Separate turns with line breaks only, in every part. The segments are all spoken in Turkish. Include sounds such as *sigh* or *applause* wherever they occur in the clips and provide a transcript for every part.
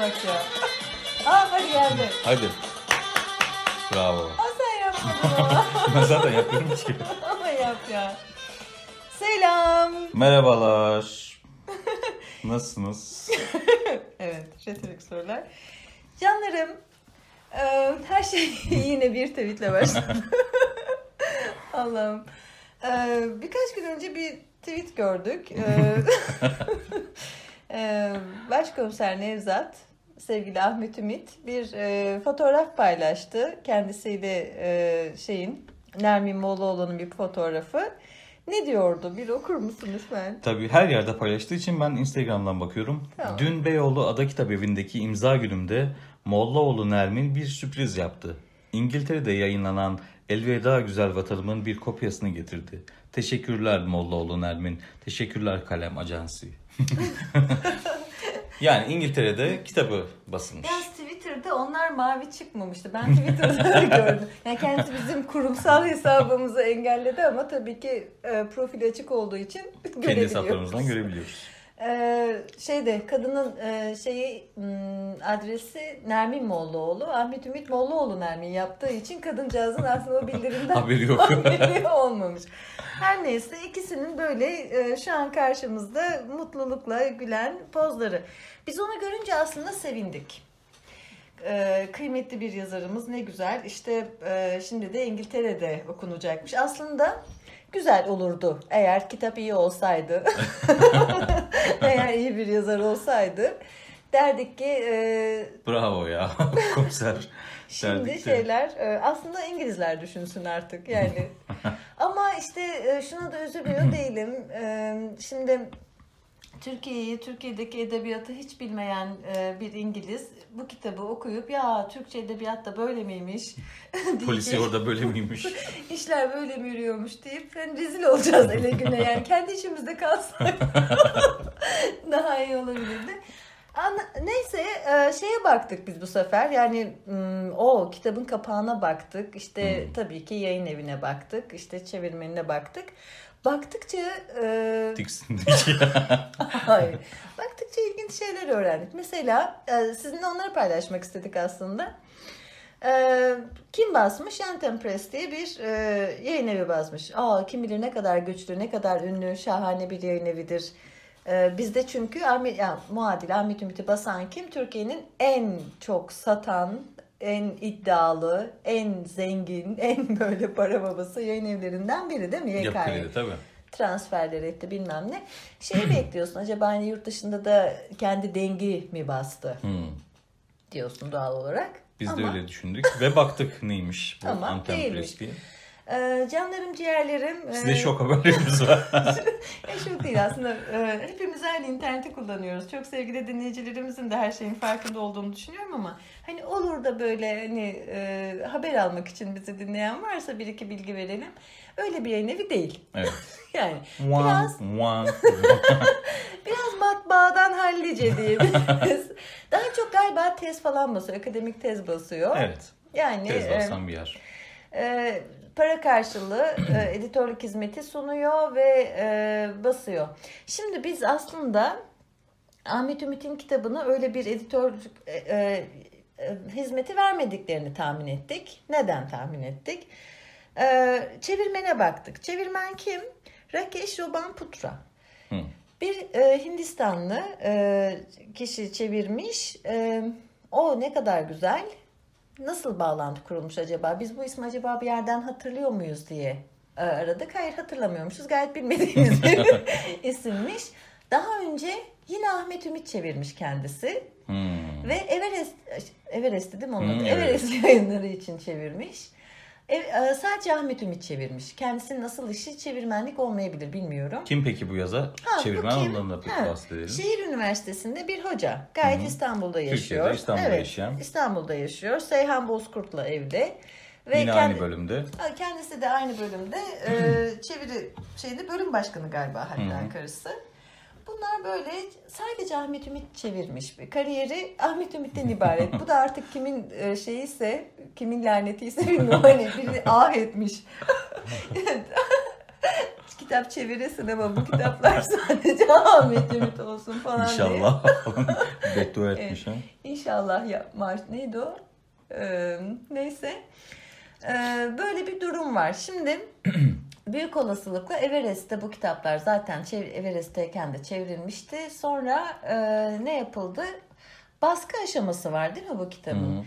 bak ya. Aa hadi geldi.
Hadi. Bravo.
Aa sen yapmadın *laughs*
ben zaten yapıyorum ki.
ama yap ya. Selam.
Merhabalar. Nasılsınız? *laughs*
Evet, retorik sorular. Canlarım, e, her şey *laughs* yine bir tweetle başladı. Allah'ım. E, birkaç gün önce bir tweet gördük. E, e, Başkomiser Nevzat, sevgili Ahmet Ümit bir e, fotoğraf paylaştı. Kendisiyle e, şeyin, Nermin Mollaoğlu'nun bir fotoğrafı. Ne diyordu? Bir okur musun lütfen?
Tabii her yerde paylaştığı için ben Instagram'dan bakıyorum.
Tamam.
Dün Beyoğlu Ada Kitap Evi'ndeki imza günümde Mollaoğlu Nermin bir sürpriz yaptı. İngiltere'de yayınlanan Elveda Güzel Vatanımın bir kopyasını getirdi. Teşekkürler Mollaoğlu Nermin. Teşekkürler Kalem Ajansı. *laughs* *laughs* yani İngiltere'de kitabı basılmış.
Yalnız Twitter'da onlar mavi çıkmamıştı. Ben Twitter'da gördüm. Yani kendisi bizim kurumsal hesabımızı engelledi ama tabii ki e, profil açık olduğu için
Kendi
görebiliyoruz.
hesaplarımızdan görebiliyoruz.
Ee, şeyde kadının e, şeyi m, adresi Nermin Mollaoğlu. Ahmet Ümit Mollaoğlu Nermin yaptığı için kadıncağızın aslında o bildirimden *laughs*
Haberi yok. *laughs*
haberi olmamış. Her neyse ikisinin böyle e, şu an karşımızda mutlulukla gülen pozları. Biz onu görünce aslında sevindik. Ee, kıymetli bir yazarımız ne güzel. İşte e, şimdi de İngiltere'de okunacakmış. Aslında güzel olurdu eğer kitap iyi olsaydı. *laughs* eğer iyi bir yazar olsaydı. Derdik ki e,
Bravo ya *laughs* komiser.
Şimdi
derdik
şeyler e, aslında İngilizler düşünsün artık yani. *laughs* Ama işte e, şuna da üzülüyor değilim. E, Şimdi Türkiye'yi, Türkiye'deki edebiyatı hiç bilmeyen e, bir İngiliz bu kitabı okuyup ya Türkçe edebiyat da böyle miymiş? *laughs*
Polisi orada böyle miymiş? *laughs*
İşler böyle mi yürüyormuş deyip hani rezil olacağız ele güne yani kendi işimizde kalsak *laughs* daha iyi olabilirdi. Ana- Neyse e, şeye baktık biz bu sefer yani o kitabın kapağına baktık işte tabii ki yayın evine baktık işte çevirmenine baktık. Baktıkça e,
Tiksindik. *laughs*
Hayır. Baktıkça ilginç şeyler öğrendik. Mesela e, sizinle onları paylaşmak istedik aslında. E, kim basmış? Yentem Press diye bir e, yayın evi basmış. Aa, kim bilir ne kadar güçlü, ne kadar ünlü, şahane bir yayın evidir. E, bizde çünkü Ahmet, yani, muadil Ahmet Ümit'i basan kim? Türkiye'nin en çok satan, en iddialı, en zengin, *laughs* en böyle para babası yayın evlerinden biri değil mi?
Yapı kredi tabii.
transferler etti bilmem ne. Şeyi *clears throat* bekliyorsun acaba hani yurt dışında da kendi dengi mi bastı
Hmm.
diyorsun doğal olarak.
Biz de
Ama,
öyle düşündük ve baktık neymiş bu
Ama
Anthem
değilmiş.
Diye.
E, canlarım ciğerlerim.
Size
e,
şok haberlerimiz *laughs* var.
e, şok değil aslında. E, hepimiz aynı interneti kullanıyoruz. Çok sevgili dinleyicilerimizin de her şeyin farkında olduğunu düşünüyorum ama hani olur da böyle hani e, haber almak için bizi dinleyen varsa bir iki bilgi verelim. Öyle bir yayın evi değil.
evet. *laughs*
Yani Biraz-. *laughs* Biraz matbaadan hallice diyebiliriz. Daha çok galiba tez falan basıyor. Akademik tez basıyor.
evet.
Yani
Tez
e,
basan bir yer.
e, para karşılığı e, editörlük hizmeti sunuyor ve e, basıyor. Şimdi biz aslında Ahmet Ümit'in kitabını öyle bir editörlük e, e, e, hizmeti vermediklerini tahmin ettik. Neden tahmin ettik? E, çevirmene baktık. Çevirmen kim? Rakesh Roban Putra.
Hı.
Bir e, Hindistanlı e, kişi çevirmiş. E, o ne kadar güzel. Nasıl bağlantı kurulmuş acaba? Biz bu ismi acaba bir yerden hatırlıyor muyuz diye e, aradık. Hayır hatırlamıyormuşuz. Gayet bilmediğimiz bir *laughs* isimmiş. Daha önce yine Ahmet Ümit çevirmiş kendisi.
Hmm.
Ve Everest, Everest onun adı?
Hmm,
Everest yayınları için çevirmiş. E, e, sadece Ahmet Ümit çevirmiş. Kendisinin asıl işi çevirmenlik olmayabilir bilmiyorum.
Kim peki bu yazar?
Ha, bu
Çevirmen
kim?
ondan da bahsedelim.
Şehir Üniversitesi'nde bir hoca. Gayet İstanbul'da yaşıyor.
Türkiye'de, İstanbul'da
evet,
yaşayan.
İstanbul'da yaşıyor. Seyhan Bozkurt'la evde. Ve
Yine
kendi-
aynı bölümde.
Kendisi de aynı bölümde e, *clears throat* çeviri şeyde bölüm başkanı galiba hatta karısı. Bunlar böyle sadece Ahmet Ümit çevirmiş kariyeri Ahmet Ümit'ten ibaret. Bu da artık kimin e, şeyiyse, kimin lanetiyse bilmiyorum. Hani biri ah etmiş. *laughs* kitap çeviresin ama bu kitaplar *laughs* sadece Ahmet Ümit olsun falan diye.
İnşallah. *laughs* Beddua etmiş ha.
İnşallah yapmaz. Neydi o? Ee, neyse. Ee, böyle bir durum var. Şimdi büyük olasılıkla Everest'te bu kitaplar zaten Everest'teyken de çevrilmişti. Sonra e, ne yapıldı? Baskı aşaması var değil mi bu kitabın?
Hı.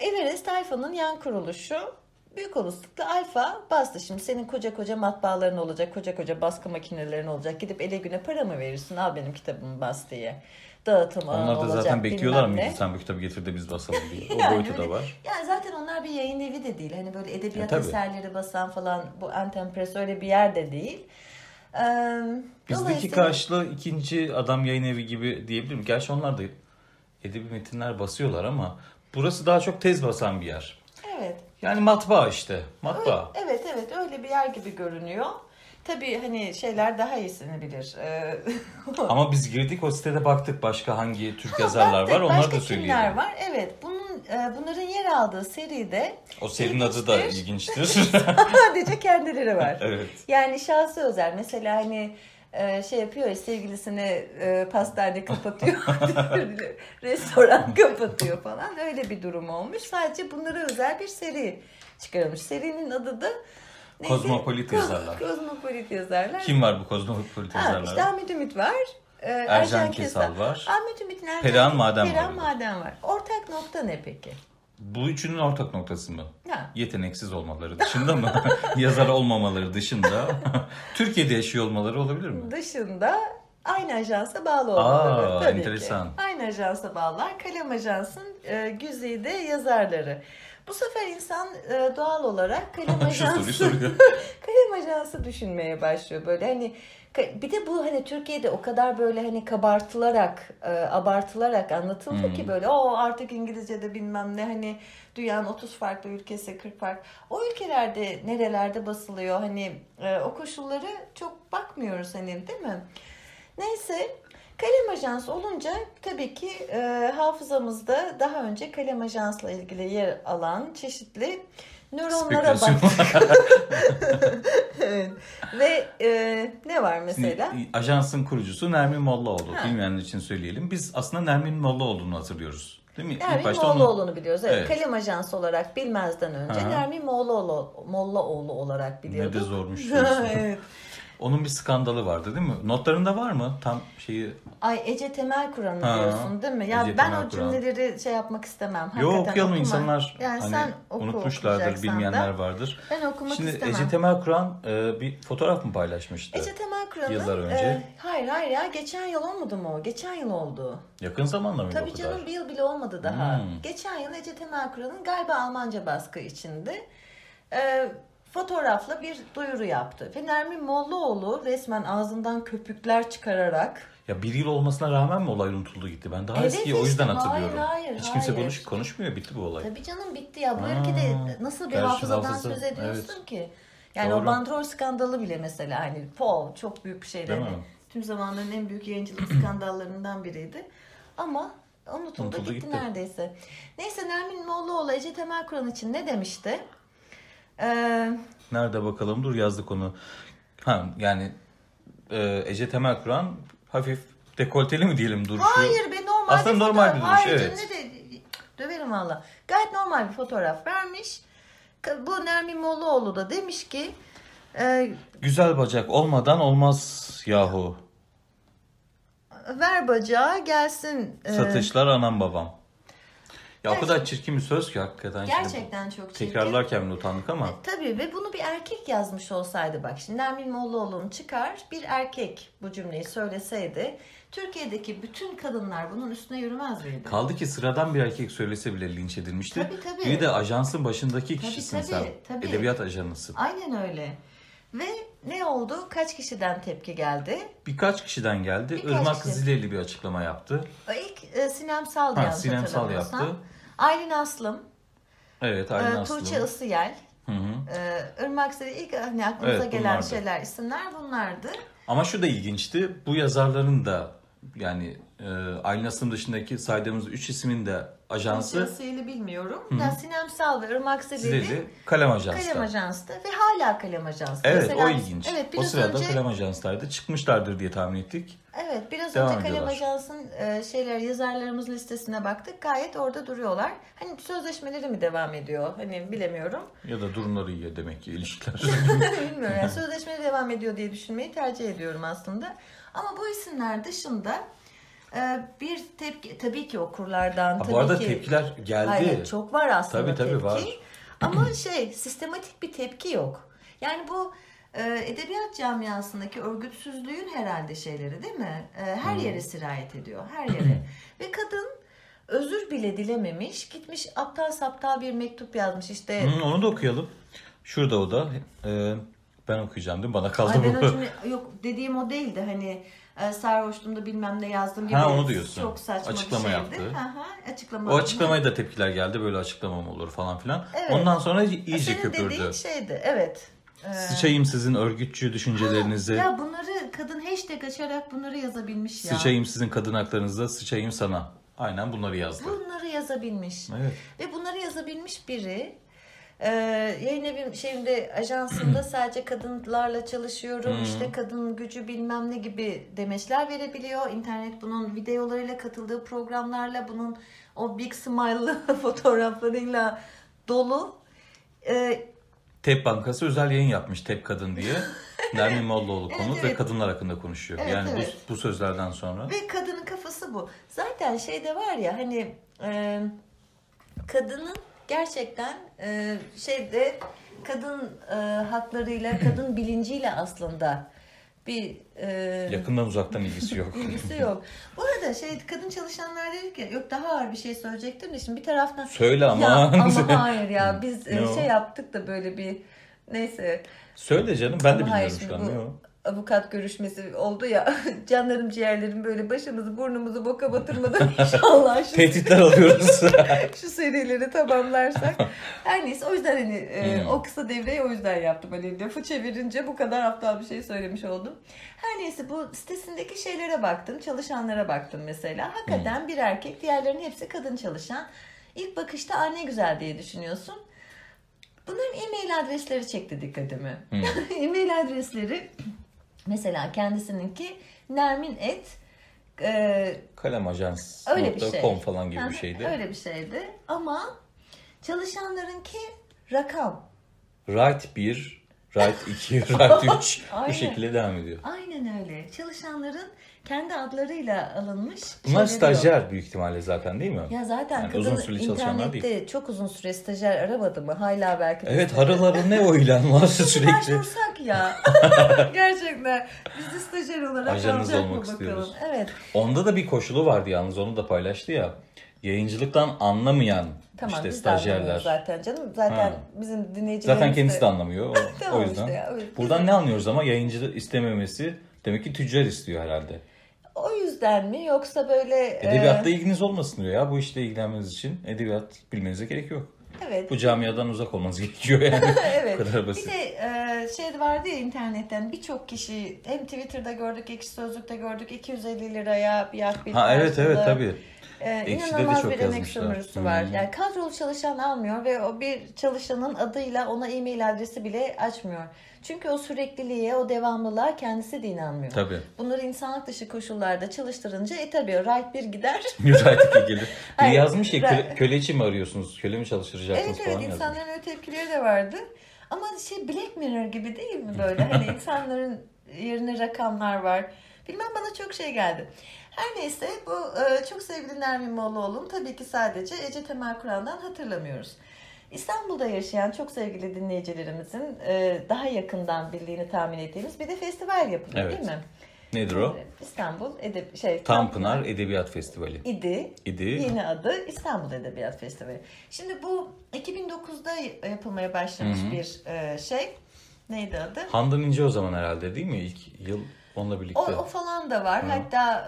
Everest Alfa'nın yan kuruluşu. Büyük olasılıkla Alfa bastı. Şimdi senin koca koca matbaaların olacak, koca koca baskı makinelerin olacak. Gidip ele güne para mı verirsin? Al benim kitabımı bas diye. Dağıtım ağı
Onlar da
olacak,
zaten bekliyorlar mıydı sen bu kitabı getir de biz basalım diye. *laughs* O
Yani
boyutu da var.
Yani zaten onlar bir yayın evi de değil. Hani böyle edebiyat
E, tabii.
eserleri basan falan bu Anten Press öyle bir yer de değil. Ee,
Bizdeki karşılığı ikinci adam yayın evi gibi diyebilirim. Gerçi onlar da edebi metinler basıyorlar ama burası daha çok tez basan bir yer.
Evet.
Yani matbaa işte.
Öyle-
Matbaa.
evet evet öyle bir yer gibi görünüyor. Tabii hani şeyler daha iyisini bilir. Ee, *laughs*
Ama biz girdik o sitede baktık başka hangi Türk
Ha,
yazarlar
baktık,
var
başka
da söyleyelim.
var? Evet. Bunun e, bunların yer aldığı seride
O serinin adı da
İlginçtir.
ilginçtir. *laughs*
sadece kendileri var. *laughs*
evet.
Yani şahsı özel. Mesela hani e, şey yapıyor ya sevgilisine e, pastane kapatıyor, *laughs* restoran kapatıyor falan. Öyle bir durum olmuş. Sadece bunlara özel bir seri çıkarılmış. Serinin adı da neydi?
Kozmopolit yazarlar.
Kozmopolit yazarlar.
Kim var bu kozmopolit yazarlar?
işte Ahmet Ümit var. e,
Ercan Kesal var.
Ahmet Ümit'in Ercan
Perihan Maden var
Perihan
de.
Maden var. Ortak nokta ne peki?
Bu üçünün ortak noktası mı?
Ha.
Yeteneksiz olmaları dışında mı? *laughs* Yazar olmamaları dışında. *laughs* Türkiye'de yaşıyor olmaları olabilir mi?
dışında aynı ajansa bağlı olmaları.
Aa,
tabii
enteresan.
Ki. Aynı ajansa bağlılar. Kalem Ajans'ın e, güzide yazarları. Bu sefer insan e, doğal olarak Kalem *laughs*
soruyu
Ajansı. Kalem Ajansı düşünmeye başlıyor. Böyle hani bir de bu hani Türkiye'de o kadar böyle hani kabartılarak, e, abartılarak anlatıldı
Hmm.
ki böyle o artık İngilizce'de bilmem ne hani dünyanın 30 farklı ülkesi 40 farklı. O ülkelerde nerelerde basılıyor hani e, o koşulları çok bakmıyoruz hani değil mi? Neyse Kalem Ajans olunca tabii ki e, hafızamızda daha önce Kalem Ajans'la ilgili yer alan çeşitli nöronlara baktık. *laughs* *laughs* evet. Ve e, ne var mesela?
Şimdi, ajansın kurucusu Nermin Mollaoğlu.
Ha.
Bilmeyenler için söyleyelim. Biz aslında Nermin Mollaoğlu'nu hatırlıyoruz. Değil mi? İlk
Nermin
başta onu-
Mollaoğlu'nu biliyoruz. Evet,
Evet.
Kalem Ajansı olarak bilmezden önce
Aha.
Nermin Mollaoğlu, Mollaoğlu olarak biliyorduk.
Ne de zormuş *laughs*
evet.
Onun bir skandalı vardı değil mi? Notlarında var mı? Tam şeyi
Ay Ece Temel Kur'an'ı
Ha,
diyorsun değil mi? Ya
Ece
ben
Temel
o
Kur'an.
cümleleri şey yapmak istemem.
Yo
Hakikaten
okuyalım
okuma.
insanlar
Yani
hani
sen oku,
unutmuşlardır, bilmeyenler
da.
vardır.
Ben okumak
Şimdi
istemem.
Ece Temel Kur'an e, bir fotoğraf mı paylaşmıştı?
Ece Temel Kur'an'ın
Yıllar önce.
e, hayır hayır ya geçen yıl olmadı mı o? Geçen yıl oldu.
Yakın zamanda mıydı
Tabii
o kadar?
canım bir yıl bile olmadı daha.
Hmm.
Geçen yıl Ece Temel Kur'an'ın galiba Almanca baskı içinde e, fotoğrafla bir duyuru yaptı. Ve Nermin Mollaoğlu resmen ağzından köpükler çıkararak
Ya bir yıl olmasına rağmen mi olay unutuldu gitti? Ben daha
Evet
eskiyi o
işte,
yüzden
hayır,
hatırlıyorum.
hayır,
Hiç kimse
hayır.
konuş, konuşmuyor bitti bu olay.
Tabii canım bitti ya. Bu
Ha,
ülkede nasıl bir hafızadan
hafıza,
söz ediyorsun
evet.
ki? Yani
Doğru.
o bandrol skandalı bile mesela hani po çok büyük bir şeydi. Tüm zamanların en büyük yayıncılık *clears throat* skandallarından biriydi. Ama unutuldu,
Unutuldu
gitti,
gitti.
neredeyse. Neyse Nermin Mollaoğlu Ece Temel Kur'an için ne demişti? Ee,
Nerede bakalım? Dur yazdık onu. Ha yani e, Ece Temel Kur'an hafif dekolteli mi diyelim duruşu?
hayır be normal
Aslında
bir
normal
fotoğraf.
bir duruş,
Hayır
evet.
canım, ne de döverim valla. Gayet normal bir fotoğraf vermiş. Bu Nermin Mollaoğlu da demiş ki e,
Güzel bacak olmadan olmaz yahu.
ver bacağı gelsin. e,
Satışlar anam babam. Ya o kadar çirkin bir söz ki hakikaten. şimdi
Gerçekten çok çirkin.
Tekrarlarken bile utandık ama.
E, Tabii ve bunu bir erkek yazmış olsaydı bak şimdi Nermin Mollaoğlu'nun çıkar bir erkek bu cümleyi söyleseydi Türkiye'deki bütün kadınlar bunun üstüne yürümez miydi?
Kaldı ki sıradan bir erkek söylese bile linç edilmişti.
Tabii, tabii.
Bir de ajansın başındaki
Tabii,
kişisin
tabii,
sen.
tabii.
Edebiyat ajanısın.
Aynen öyle. Ve ne oldu? Kaç kişiden tepki geldi?
Birkaç kişiden geldi.
Birkaç
Irmak
kişi.
Kızıleli bir açıklama yaptı.
İlk e, Sinem Sal
Ha,
yanlış
Sinem Sal yaptı.
Aylin Aslım,
Evet
e,
Aylin Aslı.
Tuğçe Isıyel,
Hı hı.
e, Irmak Seri ilk hani aklımıza
Evet,
gelen
bunlardı.
şeyler, isimler bunlardı.
Ama şu da ilginçti. Bu yazarların da yani e, Aylin Aslım dışındaki saydığımız üç ismin de ajansı
Dosyasıyla bilmiyorum. Yani Sinem Sal ve Irmak Zileli
Kalem Ajans'ta.
Kalem Ajans'ta ve hala Kalem Ajans'ta.
Evet
Mesela
o ilginç.
Evet
o sırada
önce
Kalem Ajans'taydı. Çıkmışlardır diye tahmin ettik.
Evet biraz
Devam
önce Kalem. Ajans'ın e, şeyler yazarlarımız listesine baktık. Gayet orada duruyorlar. Hani sözleşmeleri mi devam ediyor? Hani bilemiyorum.
Ya da durumları iyi demek ki ilişkiler. *laughs*
Bilmiyorum yani *laughs* sözleşmeleri devam ediyor diye düşünmeyi tercih ediyorum aslında. Ama bu isimler dışında bir tepki tabii ki okurlardan
Ha,
tabii
bu arada
ki
tepkiler geldi.
Hayır, çok var aslında
Tabii, tabii,
tepki.
var.
Ama şey sistematik bir tepki yok. Yani bu e, edebiyat camiasındaki örgütsüzlüğün herhalde şeyleri değil mi? E, her yere sirayet ediyor. Her yere. *clears throat* Ve kadın özür bile dilememiş. Gitmiş aptal saptal bir mektup yazmış işte.
Hı, onu da okuyalım. Şurada o da. Ee, ben okuyacağım değil mi? Bana kaldı
Ay
bu.
cümle- *laughs* yok dediğim o değildi hani sarhoşluğumda bilmem ne yazdım gibi.
Ha, onu diyorsun.
Çok saçma
Açıklama
bir şeydi.
yaptı.
Hı, açıklama.
O açıklamaya da tepkiler geldi. Böyle açıklamam olur falan filan.
Evet.
Ondan sonra iyice
Senin
köpürdü.
dediğin şeydi evet. Ee,
Sıçayım sizin örgütçü düşüncelerinize.
Ya bunları kadın hashtag açarak bunları yazabilmiş ya.
Sıçayım sizin kadın haklarınıza. Sıçayım sana. Aynen bunları yazdı.
Bunları yazabilmiş.
Evet.
Ve bunları yazabilmiş biri e, yayın evim şeyimde ajansımda *clears throat* sadece kadınlarla çalışıyorum. işte kadın gücü bilmem ne gibi demeçler verebiliyor. İnternet bunun videolarıyla katıldığı programlarla bunun o big smile'lı *laughs* fotoğraflarıyla dolu. E,
TEP Bankası özel yayın yapmış TEP Kadın diye. *laughs* Nermin Mollaoğlu konuk
Evet,
ve
evet.
kadınlar hakkında konuşuyor.
Evet,
yani
evet.
bu, bu sözlerden sonra.
Ve kadının kafası bu. Zaten şeyde var ya hani e, kadının gerçekten e, şeyde kadın e, haklarıyla, kadın bilinciyle aslında bir e,
Yakından uzaktan ilgisi yok. *laughs*
ilgisi yok. Bu arada şey kadın çalışanlar dedi ki yok daha ağır bir şey söyleyecektim de şimdi bir taraftan
Söyle ama.
ya ama *laughs* hayır ya biz e,
Ne o?
şey yaptık da böyle bir neyse
Söyle canım ben de
ama hayır,
bilmiyorum şu an.
bu? Avukat görüşmesi oldu ya *laughs* canlarım ciğerlerim böyle başımızı burnumuzu boka batırmadan *laughs* inşallah şu,
Tehditler alıyoruz. *laughs*
şu serileri tamamlarsak. Her neyse o yüzden hani e,
Hmm.
o kısa devreyi o yüzden yaptım. Hani lafı çevirince bu kadar aptal bir şey söylemiş oldum. Her neyse bu sitesindeki şeylere baktım. Çalışanlara baktım mesela. Hakikaten bir erkek diğerlerinin hepsi kadın çalışan. İlk bakışta Aa, ne güzel diye düşünüyorsun. Bunların e-mail adresleri çekti dikkatimi. e-mail adresleri mesela kendisininki Nermin et e, Öyle bir şey.
Kalemajans.com falan gibi bir şeydi.
Öyle bir şeydi. Ama çalışanlarınki rakam.
Right 1, Right 2, Right 3 *laughs*
Aynen.
bu şekilde devam ediyor.
Aynen öyle. Çalışanların kendi adlarıyla alınmış.
Bunlar
şeyleri yok.
stajyer büyük ihtimalle zaten değil mi?
Ya zaten
Yani
kadın
uzun süreli
internette çok uzun süre stajyer aramadı mı? Hala belki.
Evet harıl ne o ilanlar sürekli.
Başvursak ya. *laughs* Gerçekten. Biz de stajyer olarak alacak
olmak
mı
istiyoruz.
bakalım. Evet.
Onda da bir koşulu vardı yalnız onu da paylaştı ya. Yayıncılıktan anlamayan
Tamam
işte
biz
stajyerler.
zaten canım. Zaten
Ha.
bizim dinleyicilerimiz
Zaten kendisi de anlamıyor. O, *laughs*
Tamam
o yüzden.
işte ya, evet.
Buradan ne anlıyoruz ama yayıncı istememesi demek ki tüccar istiyor herhalde.
O yüzden mi yoksa böyle...
Edebiyatta
e,
ilginiz olmasın diyor ya bu işle ilgilenmeniz için. Edebiyat bilmenize gerek yok.
evet.
Bu camiadan uzak olmanız *laughs* gerekiyor yani. *laughs*
evet.
Bu kadar
Bir
basit.
de e, şey vardı ya internetten birçok kişi hem Twitter'da gördük, Ekşi Sözlük'te gördük 250 liraya bir akbil
Ha evet evet tabii.
Ee,
Ekşi'de de
inanılmaz
çok
bir emek sömürüsü var.
Hmm.
Yani kadrolu çalışan almıyor ve o bir çalışanın adıyla ona e-mail adresi bile açmıyor. Çünkü o sürekliliğe, o devamlılığa kendisi de inanmıyor.
Tabii.
Bunları insanlık dışı koşullarda çalıştırınca e tabii right bir gider. *laughs*
Müteahhit gelir. Biri yazmış ya köle, köle için mi arıyorsunuz? Köle mi çalıştıracaksınız
evet
falan
evet
yazmış.
insanların öyle tepkileri de vardı. Ama şey Black Mirror gibi değil mi böyle? Hani *laughs* insanların yerine rakamlar var. Bilmem bana çok şey geldi. Her neyse bu e, çok sevgili Nermin Mollaoğlu'nu tabii ki sadece Ece Temel Kur'an'dan hatırlamıyoruz. İstanbul'da yaşayan çok sevgili dinleyicilerimizin e, daha yakından bildiğini tahmin ettiğimiz bir de festival yapılıyor
Evet.
değil mi?
Nedir o?
İstanbul Edeb şey
Tanpınar Edebiyat Festivali.
idi.
İdi.
Yeni adı İstanbul Edebiyat Festivali. Şimdi bu 2009'da yapılmaya başlamış
Hı hı.
bir e, şey. Neydi adı?
Handan İnce o zaman herhalde değil mi? İlk yıl onunla birlikte.
O, o falan da var.
Hı.
Hatta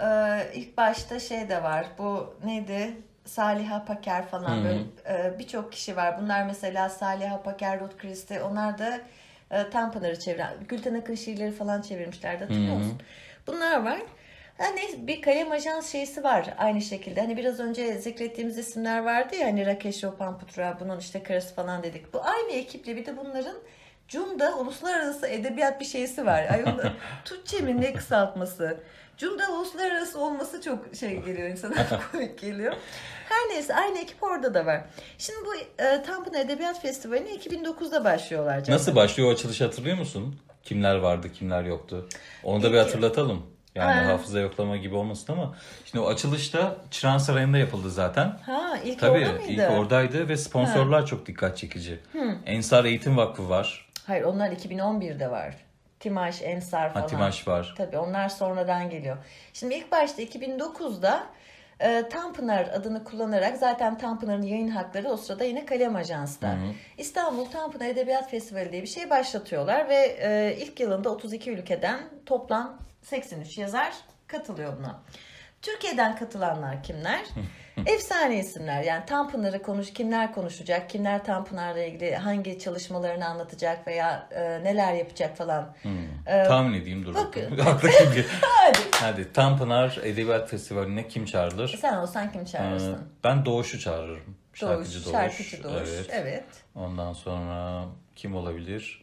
e, ilk başta şey de var. Bu neydi? Saliha Paker falan
Hı
böyle e, birçok kişi var. Bunlar mesela Saliha Paker, Ruth Christie. Onlar da e, Tanpınar'ı çeviren, Gülten Akın şiirleri falan çevirmişlerdi hatırlıyor
Hı hı.
musun? Bunlar var. Neyse, bir kalem ajans şeysi var aynı şekilde. Hani biraz önce zikrettiğimiz isimler vardı ya hani Rakesh Opamputra bunun işte karısı falan dedik. Bu aynı ekiple bir de bunların Cunda uluslararası edebiyat bir şeysi var. Ay, onda, *laughs* Türkçe mi ne kısaltması? Cunda uluslararası olması çok şey geliyor insana *laughs* komik geliyor. Her neyse aynı ekip orada da var. Şimdi bu e, Tanpınar Edebiyat Festivali'ne 2009'da başlıyorlar. canım.
Nasıl başlıyor o açılış hatırlıyor musun? Kimler vardı, kimler yoktu? Onu da bir
İlk-
hatırlatalım. Yani
Ha.
hafıza yoklama gibi olmasın ama şimdi o açılışta Çırağan Sarayı'nda yapıldı zaten.
Ha ilk
Tabii
orada mıydı?
ilk oradaydı ve sponsorlar çok dikkat çekici. Ensar Eğitim Vakfı var.
Hayır onlar 2011'de var. Timaş, Ensar falan.
Ha, Timaş var.
Tabii onlar sonradan geliyor. Şimdi ilk başta 2009'da e, Tanpınar adını kullanarak zaten Tanpınar'ın yayın hakları o sırada yine Kalem Ajans'ta. İstanbul Tanpınar Edebiyat Festivali diye bir şey başlatıyorlar ve e, ilk yılında 32 ülkeden toplam 83 yazar katılıyor buna. Türkiye'den katılanlar kimler? *laughs* Efsane isimler. Yani Tanpınar'ı konuş, kimler konuşacak, kimler Tanpınar'la ilgili hangi çalışmalarını anlatacak veya e, neler yapacak falan. Ee,
Tahmin edeyim dur. bir. *laughs* *laughs*
Hadi.
Hadi Tanpınar Edebiyat Festivali'ne kim çağrılır?
Sen olsan kim
Ee,
çağırırsın?
ben Doğuş'u çağırırım.
Doğuş,
Şarkıcı Doğuş.
şarkıcı Doğuş.
Evet.
Evet.
Ondan sonra kim olabilir?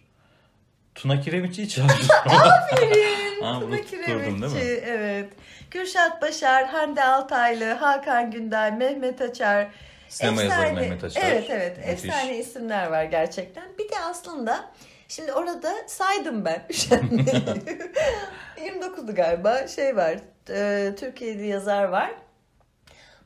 Tuna Kiremitçi'yi çağırırım. *laughs* *laughs*
Aferin.
Ha,
Tuna
değil
Kiremitçi,
mi?
Evet. Kürşat Başar, Hande Altaylı, Hakan Günday, Mehmet Açar.
Sinema yazarı Mehmet Açar.
Evet evet.
Müthiş.
Efsane isimler var gerçekten. Bir de aslında şimdi orada saydım ben. *laughs* 29'du galiba şey var. E, Türkiye'li yazar var.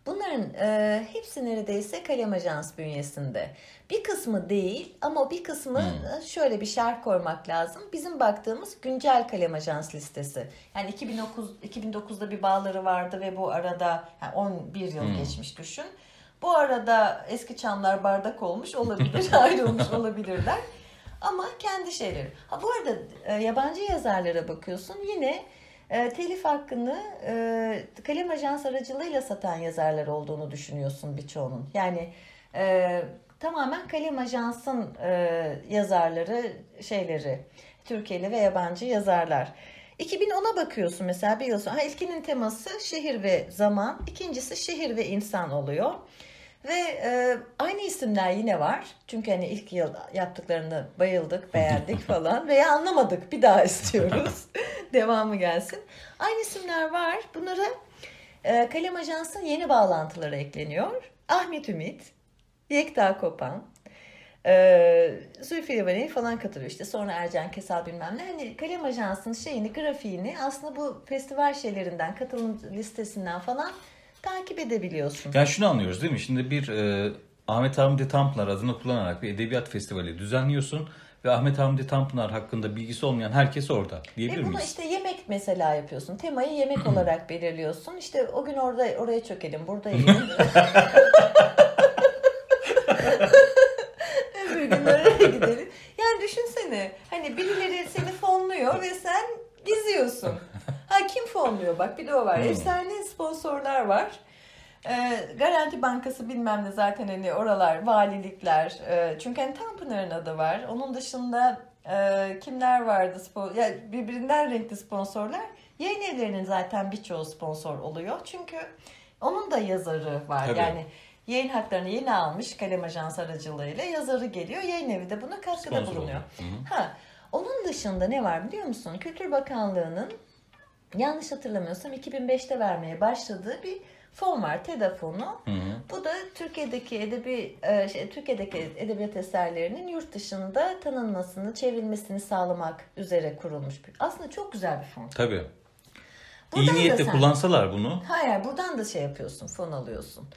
Bunların e, hepsi neredeyse kalem ajans bünyesinde. Bir kısmı değil ama bir kısmı e, şöyle bir şerh koymak lazım. Bizim baktığımız güncel kalem ajans listesi. Yani 2009 2009'da bir bağları vardı ve bu arada yani 11 yıl geçmiş düşün. Bu arada eski çamlar bardak olmuş olabilir, *laughs* ayrılmış olabilirler. Ama kendi şeyleri. Ha bu arada e, yabancı yazarlara bakıyorsun yine e, telif hakkını e, kalem ajans aracılığıyla satan yazarlar olduğunu düşünüyorsun birçoğunun. Yani e, tamamen kalem ajansın e, yazarları şeyleri Türkiye'li ve yabancı yazarlar. 2010'a bakıyorsun mesela bir yıl sonra. Ha, ilkinin teması şehir ve zaman, ikincisi şehir ve insan oluyor. Ve e, aynı isimler yine var. Çünkü hani ilk yıl yaptıklarını bayıldık, beğendik *laughs* falan veya anlamadık bir daha istiyoruz. *laughs* Devamı gelsin. Aynı isimler var. Bunlara e, Kalem Ajans'ın yeni bağlantıları ekleniyor. Ahmet Ümit, Yekta Kopan, e, Zülfü Livaneli falan katılıyor işte. Sonra Ercan Kesal bilmem ne. Hani Kalem Ajans'ın şeyini, grafiğini aslında bu festival şeylerinden, katılım listesinden falan takip edebiliyorsun.
Yani şunu anlıyoruz değil mi? Şimdi bir e, Ahmet Hamdi Tanpınar adını kullanarak bir edebiyat festivali düzenliyorsun ve Ahmet Hamdi Tanpınar hakkında bilgisi olmayan herkes orada diyebilir
Ve bunu
miyiz?
işte yemek mesela yapıyorsun. Temayı yemek olarak belirliyorsun. İşte o gün orada oraya çökelim, burada *laughs* yiyelim. *laughs* Öbür gün oraya gidelim. Yani düşünsene hani birileri seni fonluyor ve sen geziyorsun. Ha kim fonluyor? Bak bir de o var.
Hmm.
Efsane sponsorlar var. Ee, Garanti Bankası bilmem ne zaten hani oralar, valilikler. Ee, çünkü hani Tanpınar'ın adı var. Onun dışında e, kimler vardı? Spor, ya birbirinden renkli sponsorlar. Yayın evlerinin zaten birçoğu sponsor oluyor. Çünkü onun da yazarı var.
Tabii.
Yani yayın haklarını yeni almış kalem ajans aracılığıyla yazarı geliyor. Yayın evi de buna katkıda
Sponsor
bulunuyor.
Hı
Ha, onun dışında ne var biliyor musun? Kültür Bakanlığı'nın yanlış hatırlamıyorsam 2005'te vermeye başladığı bir fon var. TEDA fonu.
Hı hı.
Bu da Türkiye'deki edebi e, şey, Türkiye'deki edebiyat eserlerinin yurt dışında tanınmasını, çevrilmesini sağlamak üzere kurulmuş bir. Aslında çok güzel bir fon.
Tabii.
Buradan
İyi niyetle
sen-
kullansalar bunu
Hayır, buradan da şey yapıyorsun, fon alıyorsun.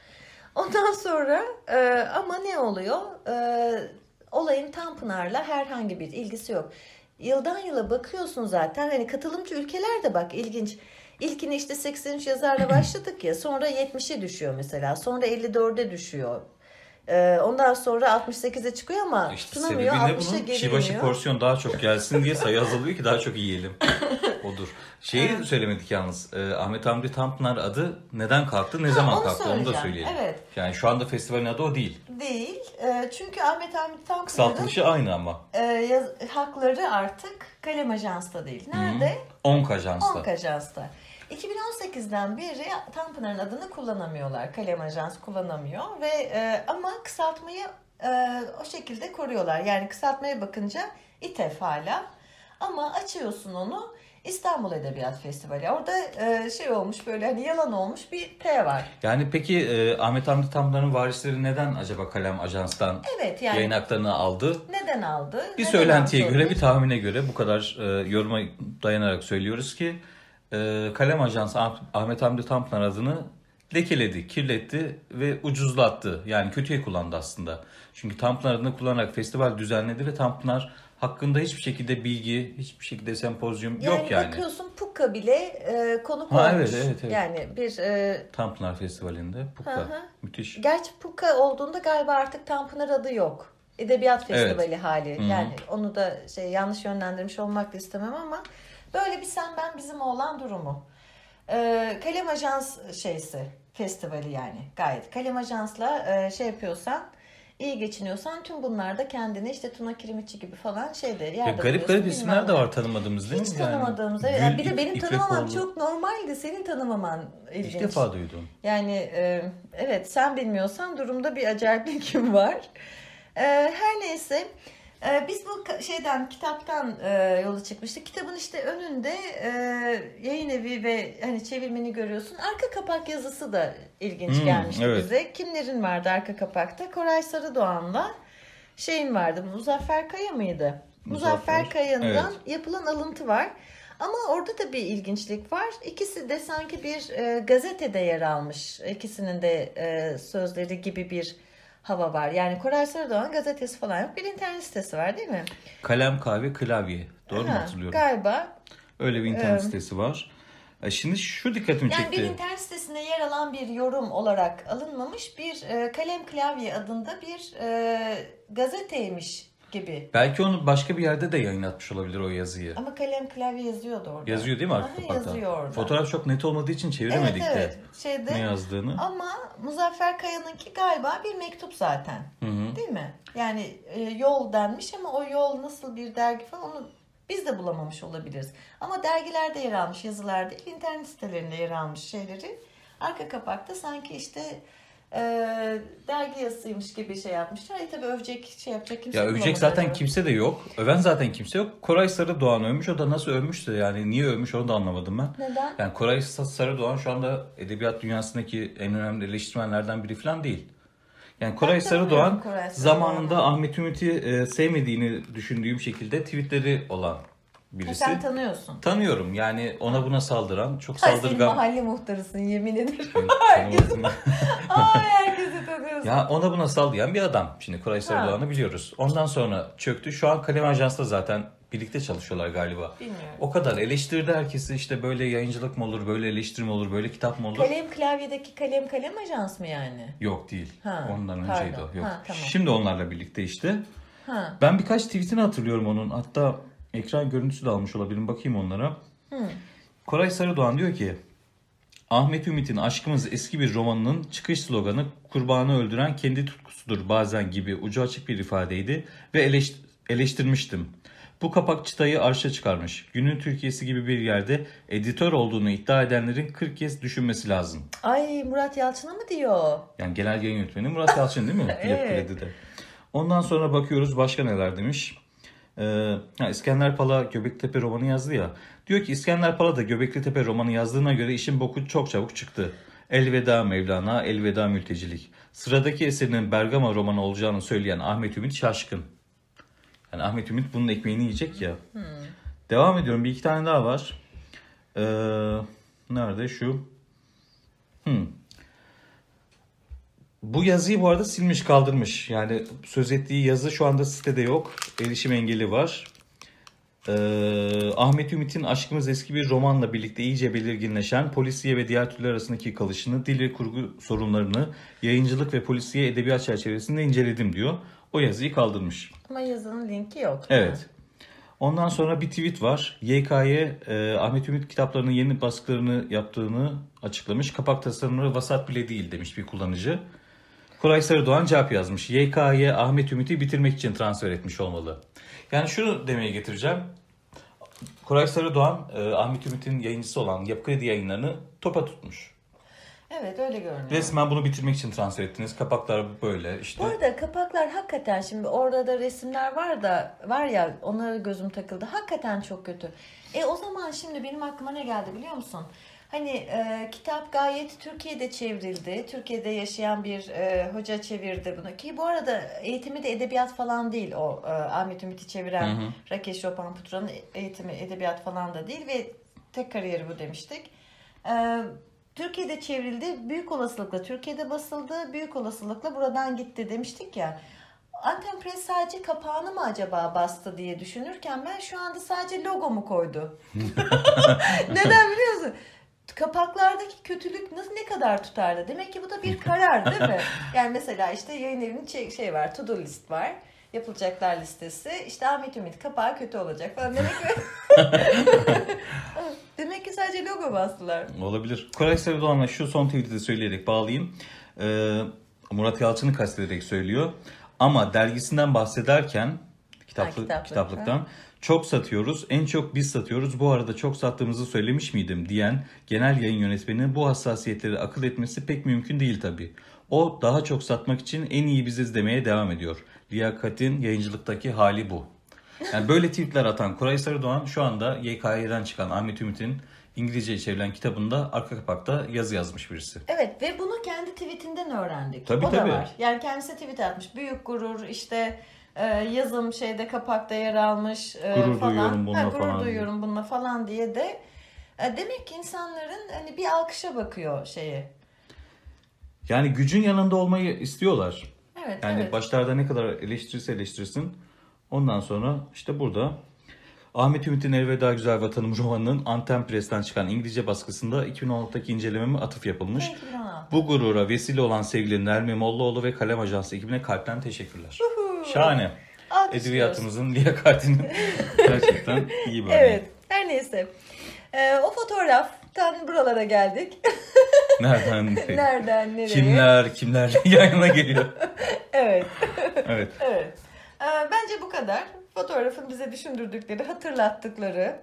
Ondan sonra e, ama ne oluyor? E, olayın Tanpınar'la herhangi bir ilgisi yok. Yıldan yıla bakıyorsun zaten. Hani katılımcı ülkeler de bak ilginç. İlkini işte 83 yazarla başladık ya. Sonra 70'e düşüyor mesela. Sonra 54'e düşüyor. E, ondan sonra 68'e çıkıyor ama
işte
tutunamıyor.
sebebi ne
60'a
bunun?
geri
Kişi başı porsiyon daha çok gelsin diye sayı *laughs* azalıyor ki daha çok yiyelim. Odur. Şeyi söylemedik yalnız. e, Ahmet Hamdi Tanpınar adı neden kalktı, ne zaman
onu
kalktı onu da söyleyelim.
Evet.
Yani şu anda festivalin adı o değil.
Değil. E, çünkü Ahmet Hamit Tanpınar'ın
Kısaltılışı aynı ama.
e, yaz- hakları artık kalem ajansta değil. Nerede?
Onk Ajans'ta.
Onk Ajans'ta. 2018'den beri Tanpınar'ın adını kullanamıyorlar. Kalem Ajans kullanamıyor ve e, ama kısaltmayı e, o şekilde koruyorlar. Yani kısaltmaya bakınca İTEF hala. Ama açıyorsun onu İstanbul Edebiyat Festivali. Orada e, şey olmuş böyle hani yalan olmuş bir T var.
Yani peki e, Ahmet Hamdi Tanpınar'ın varisleri neden acaba Kalem Ajans'tan
Evet yani
yayın haklarını aldı?
neden aldı?
Bir
Neden
söylentiye
aldı?
göre, bir tahmine göre bu kadar e, yoruma dayanarak söylüyoruz ki e, Kalem Ajansı Ah- Ahmet Hamdi Tanpınar adını lekeledi, kirletti ve ucuzlattı. Yani kötüye kullandı aslında. Çünkü Tanpınar adını kullanarak festival düzenledi ve Tanpınar hakkında hiçbir şekilde bilgi, hiçbir şekilde sempozyum
yani
yok yani.
bakıyorsun Puka bile e, konuk
Ha,
olmuş.
evet, evet, evet.
Yani bir e,
Tanpınar Festivali'nde.
Hı hı.
Müthiş.
Gerçi Puka olduğunda galiba artık Tanpınar adı yok. Edebiyat
Evet.
Festivali hali.
Hı hı.
Yani onu da şey yanlış yönlendirmiş olmak da istemem ama böyle bir sen ben bizim olan durumu. Ee, Kalem Ajans şeysi festivali yani gayet. Kalem Ajans'la e, şey yapıyorsan iyi geçiniyorsan tüm bunlarda kendini işte Tuna Kirimiçi gibi falan şeyde yerde
Ya garip garip isimler de var tanımadığımız değil
Hiç
mi? Yani
tanımadığımız.
Gül,
evet. bir de benim tanımamam çok normaldi. Senin tanımaman ilginç.
İlk defa duydum.
Yani e, evet sen bilmiyorsan durumda bir acayiplik *laughs* var. E, her neyse e, biz bu şeyden kitaptan e, yola çıkmıştık. Kitabın işte önünde e, yayın evi ve hani çevirmeni görüyorsun. Arka kapak yazısı da ilginç
Hmm,
gelmişti
evet.
bize. Kimlerin vardı arka kapakta? Koray Sarıdoğan'la şeyin vardı. Muzaffer Kaya mıydı? Muzaffer,
Muzaffer,
Kaya'dan
evet.
yapılan alıntı var. Ama orada da bir ilginçlik var. İkisi de sanki bir e, gazetede yer almış. İkisinin de e, sözleri gibi bir hava var. Yani Koray Sarıdoğan gazetesi falan yok. Bir internet sitesi var değil mi?
Kalem, kahve, klavye. Doğru mu
Ha,
hatırlıyorum?
Galiba.
Öyle bir internet
Evet.
sitesi var. E, Şimdi şu dikkatimi
Yani bir
çekti.
internet sitesinde yer alan bir yorum olarak alınmamış bir e, kalem klavye adında bir e, gazeteymiş gibi.
Belki onu başka bir yerde de yayınlatmış olabilir o yazıyı.
Ama kalem klavye yazıyordu orada.
Yazıyor değil mi arka kapakta?
Yazıyor orada.
Fotoğraf çok net olmadığı için çeviremedik
evet, evet.
de
Şeyde,
ne yazdığını.
Ama Muzaffer Kaya'nınki galiba bir mektup zaten.
Hı hı.
Değil mi? Yani e, yol denmiş ama o yol nasıl bir dergi falan onu biz de bulamamış olabiliriz. Ama dergilerde yer almış yazılar değil, internet sitelerinde yer almış şeyleri. Arka kapakta sanki işte e, dergi yazısıymış gibi şey yapmışlar. E tabii övecek şey yapacak kimse
Ya övecek zaten kimse de yok. Öven zaten kimse yok. Koray Sarıdoğan övmüş. O da nasıl övmüşse yani niye övmüş onu da anlamadım ben.
Neden?
Yani Koray Sarıdoğan şu anda edebiyat dünyasındaki en önemli eleştirmenlerden biri falan değil. Yani Koray Sarıdoğan
Koray
zamanında Ahmet Ümit'i e, sevmediğini düşündüğüm şekilde tweetleri olan
Ha,
birisi.
sen tanıyorsun.
Tanıyorum yani ona buna saldıran çok
Ay
saldırgan.
mahalle muhtarısın yemin ederim.
Ben
Herkes,
tanımadım.
ay herkesi tanıyorsun.
ya ona buna sallayan bir adam. Şimdi Koray Sarıdoğan'ı biliyoruz. Ondan sonra çöktü. Şu an Kalem Ajans'ta zaten birlikte çalışıyorlar galiba.
Bilmiyorum.
O kadar eleştirdi herkesi işte böyle yayıncılık mı olur, böyle eleştirme olur, böyle kitap mı olur?
Kalem klavyedeki kalem kalem ajans mı yani?
Yok değil.
Ha,
Ondan
pardon.
önceydi o. Yok.
Ha, tamam.
Şimdi onlarla birlikte işte.
Ha.
Ben birkaç tweetini hatırlıyorum onun. Hatta ekran görüntüsü de almış olabilirim. Bakayım onlara. Koray Sarıdoğan diyor ki Ahmet Ümit'in Aşkımız eski bir romanının çıkış sloganı kurbanı öldüren kendi tutkusudur bazen gibi ucu açık bir ifadeydi ve eleş- eleştirmiştim. Bu kapak çıtayı arşa çıkarmış. Günün Türkiye'si gibi bir yerde editör olduğunu iddia edenlerin 40 kez düşünmesi lazım.
Ay Murat Yalçın'a mı diyor?
Yani genel yayın yönetmeni Murat Yalçın değil mi? *laughs*
Evet.
Kredi'de. Ondan sonra bakıyoruz başka neler demiş. Ha, İskender Pala Göbektepe romanı yazdı ya. Diyor ki İskender Pala da Göbekli Tepe romanı yazdığına göre işin boku çok çabuk çıktı. Elveda Mevlana, elveda mültecilik. Sıradaki eserinin Bergama romanı olacağını söyleyen Ahmet Ümit şaşkın. Yani Ahmet Ümit bunun ekmeğini yiyecek ya. Devam ediyorum. Bir iki tane daha var. Ee, nerede şu? Hmm. Bu yazıyı bu arada silmiş kaldırmış. Yani söz ettiği yazı şu anda sitede yok. Erişim engeli var. Ee, Ahmet Ümit'in Aşkımız Eski bir romanla birlikte iyice belirginleşen polisiye ve diğer türler arasındaki kalışını, dil ve kurgu sorunlarını yayıncılık ve polisiye edebiyat çerçevesinde inceledim diyor. O yazıyı kaldırmış.
Ama yazının linki yok.
Evet. Ondan sonra bir tweet var. YK'ye e, Ahmet Ümit kitaplarının yeni baskılarını yaptığını açıklamış. Kapak tasarımları vasat bile değil demiş bir kullanıcı. Koray Sarıdoğan cevap yazmış. YK'ye Ahmet Ümit'i bitirmek için transfer etmiş olmalı. Yani şunu demeye getireceğim. Koray Sarıdoğan, e, Ahmet Ümit'in yayıncısı olan Yapı Kredi yayınlarını topa tutmuş.
Evet öyle görünüyor.
Resmen bunu bitirmek için transfer ettiniz. Kapaklar böyle işte.
Bu arada kapaklar hakikaten şimdi orada da resimler var da var ya onlara gözüm takıldı. Hakikaten çok kötü. E o zaman şimdi benim aklıma ne geldi biliyor musun? Hani e, kitap gayet Türkiye'de çevrildi. Türkiye'de yaşayan bir e, hoca çevirdi bunu. Ki bu arada eğitimi de edebiyat falan değil o e, Ahmet Ümit'i çeviren
Hı hı.
Rakesh Chopin Putra'nın eğitimi edebiyat falan da değil ve tek kariyeri bu demiştik. E, Türkiye'de çevrildi. Büyük olasılıkla Türkiye'de basıldı. Büyük olasılıkla buradan gitti demiştik ya. Anten Press sadece kapağını mı acaba bastı diye düşünürken ben şu anda sadece logomu koydu. *laughs* *laughs* Neden biliyor musun? Kapaklardaki kötülük nasıl ne kadar tutarlı? Demek ki bu da bir karar değil mi? *laughs* Yani mesela işte yayın evinin şey, şey var, to do list var. Yapılacaklar listesi. İşte Ahmet Ümit kapağı kötü olacak falan. Demek ki *laughs* Demek ki sadece logo bastılar.
Olabilir. Koray Sarıdoğan'la şu son tweet'i de söyleyerek bağlayayım. Ee, Murat Yalçın'ı kastederek söylüyor. Ama dergisinden bahsederken kitaplı,
Ha, kitaplık,
kitaplıktan çok satıyoruz. En çok biz satıyoruz. Bu arada çok sattığımızı söylemiş miydim diyen genel yayın yönetmeninin bu hassasiyetleri akıl etmesi pek mümkün değil tabii. O daha çok satmak için en iyi biziz demeye devam ediyor. Liyakatin yayıncılıktaki hali bu. Yani böyle tweetler atan Koray Sarıdoğan şu anda YKY'den çıkan Ahmet Ümit'in İngilizce çevrilen kitabında arka kapakta yazı yazmış birisi.
Evet ve bunu kendi tweetinden öğrendik.
Tabii,
o
tabii.
da var. Yani kendisi tweet atmış. Büyük gurur işte e, yazım şeyde kapakta yer almış e,
Gurur
falan.
duyuyorum bununla
ha, gurur
falan
duyuyorum bununla falan diye de e, demek ki insanların hani bir alkışa bakıyor şeye.
Yani gücün yanında olmayı istiyorlar.
Evet
Yani
evet.
başlarda ne kadar eleştirirse eleştirsin. Ondan sonra işte burada Ahmet Ümit'in Elveda Güzel Vatanım romanının Anten Press'ten çıkan İngilizce baskısında 2016'daki incelememe atıf yapılmış.
2016.
Bu gurura vesile olan sevgili Nermi Mollaoğlu ve Kalem Ajansı ekibine kalpten teşekkürler. Şahane.
Alkışlıyoruz.
Edebiyatımızın liyakatinin *laughs* gerçekten iyi bir.
Evet. Her neyse. E, o fotoğraftan buralara geldik. *laughs*
Nereden nereye?
Nereden nereye?
Kimler kimlerle *laughs* yayına geliyor.
Evet.
Evet.
Evet. Ee, bence bu kadar. Fotoğrafın bize düşündürdükleri, hatırlattıkları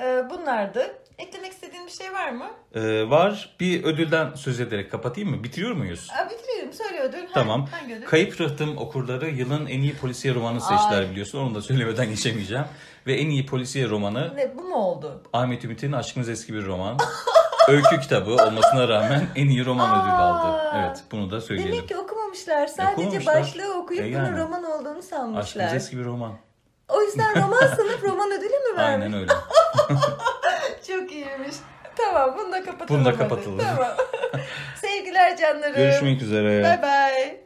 ee, bunlardı. Eklemek istediğin bir şey var mı?
Ee, var. Bir ödülden söz ederek kapatayım mı? Bitiriyor muyuz?
Aa, bitirelim. Söyle ödül. Hangi-
Tamam.
Hangi ödül?
Kayıp Rıhtım okurları yılın en iyi polisiye romanı seçtiler biliyorsun. Onu da söylemeden *laughs* geçemeyeceğim. Ve en iyi polisiye romanı
Ne, bu mu oldu?
Ahmet Ümit'in Aşkınız Eski Bir Roman. *laughs* Öykü kitabı olmasına rağmen en iyi roman ödülü aldı.
Aa.
Evet bunu da söyleyelim.
Demek ki okumamışlar. Sadece
Okumamışlar.
başlığı okuyup
E yani.
bunun roman olduğunu sanmışlar.
Aşkınız Eski Bir Roman.
O yüzden roman sınıf roman ödülü mü vermiş?
Aynen öyle. *laughs*
Çok iyiymiş. Tamam bunu da kapatalım.
Bunu da kapatalım.
Tamam. *laughs* Sevgiler canlarım.
Görüşmek üzere.
Bye bye.